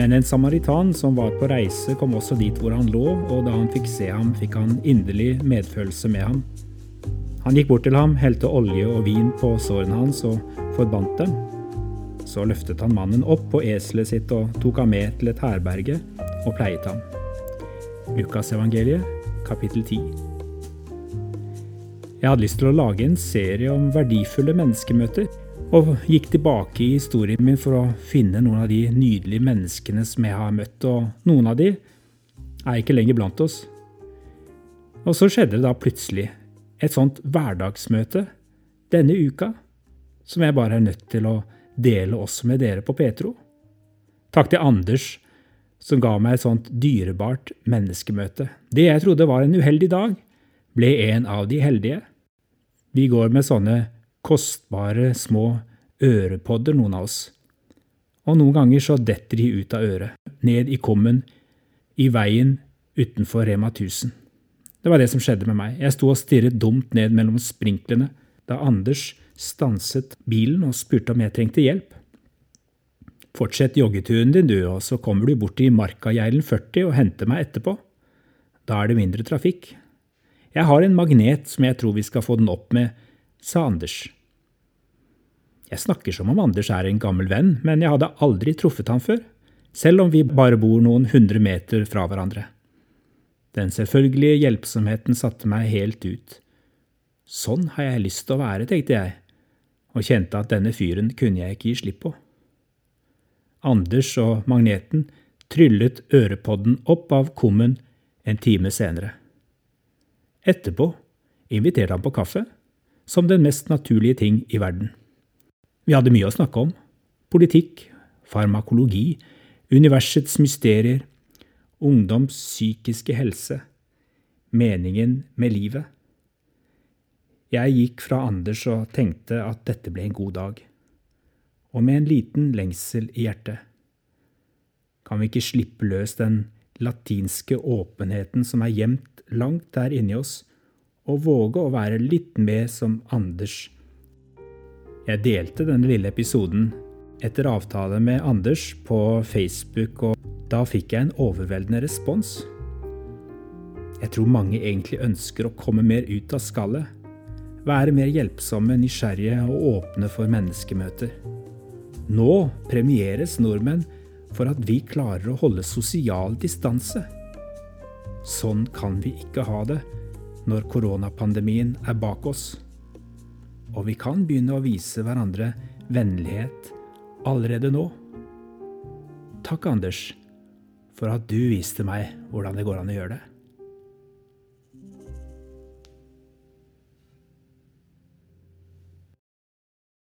Men en samaritan som var på reise, kom også dit hvor han lå, og da han fikk se ham, fikk han inderlig medfølelse med ham. Han gikk bort til ham, helte olje og vin på sårene hans og forbandt dem. Så løftet han mannen opp på eselet sitt og tok ham med til et herberge og pleiet ham. Lukasevangeliet, kapittel 10. Jeg hadde lyst til å lage en serie om verdifulle menneskemøter og gikk tilbake i historien min for å finne noen av de nydelige menneskene som jeg har møtt, og noen av de er ikke lenger blant oss. Og så skjedde det da plutselig et sånt hverdagsmøte denne uka, som jeg bare er nødt til å dele også med dere på Petro. Takk til Anders, som ga meg et sånt dyrebart menneskemøte. Det jeg trodde var en uheldig dag, ble en av de heldige. Vi går med sånne kostbare, små ørepodder, noen av oss. Og noen ganger så detter de ut av øret, ned i kummen, i veien utenfor Rema 1000. Det var det som skjedde med meg. Jeg sto og stirret dumt ned mellom sprinklene da Anders stanset bilen og spurte om jeg trengte hjelp. Fortsett joggeturen din, du, og så kommer du bort til Markageilen 40 og henter meg etterpå. Da er det mindre trafikk. Jeg har en magnet som jeg tror vi skal få den opp med, sa Anders. Jeg snakker som om Anders er en gammel venn, men jeg hadde aldri truffet ham før, selv om vi bare bor noen hundre meter fra hverandre. Den selvfølgelige hjelpsomheten satte meg helt ut. Sånn har jeg lyst til å være, tenkte jeg, og kjente at denne fyren kunne jeg ikke gi slipp på. Anders og magneten tryllet ørepodden opp av kummen en time senere. Etterpå inviterte han på kaffe som den mest naturlige ting i verden. Vi hadde mye å snakke om. Politikk, farmakologi, universets mysterier, ungdoms psykiske helse, meningen med livet. Jeg gikk fra Anders og tenkte at dette ble en god dag, og med en liten lengsel i hjertet. Kan vi ikke slippe løs den latinske åpenheten som er gjemt langt der inni oss, og våge å være litt mer som Anders. Jeg delte denne lille episoden etter avtale med Anders på Facebook, og da fikk jeg en overveldende respons. Jeg tror mange egentlig ønsker å komme mer ut av skallet. Være mer hjelpsomme, nysgjerrige og åpne for menneskemøter. Nå premieres nordmenn for at vi klarer å holde sosial distanse. Sånn kan vi ikke ha det når koronapandemien er bak oss. Og vi kan begynne å vise hverandre vennlighet allerede nå. Takk, Anders, for at du viste meg hvordan det går an å gjøre det.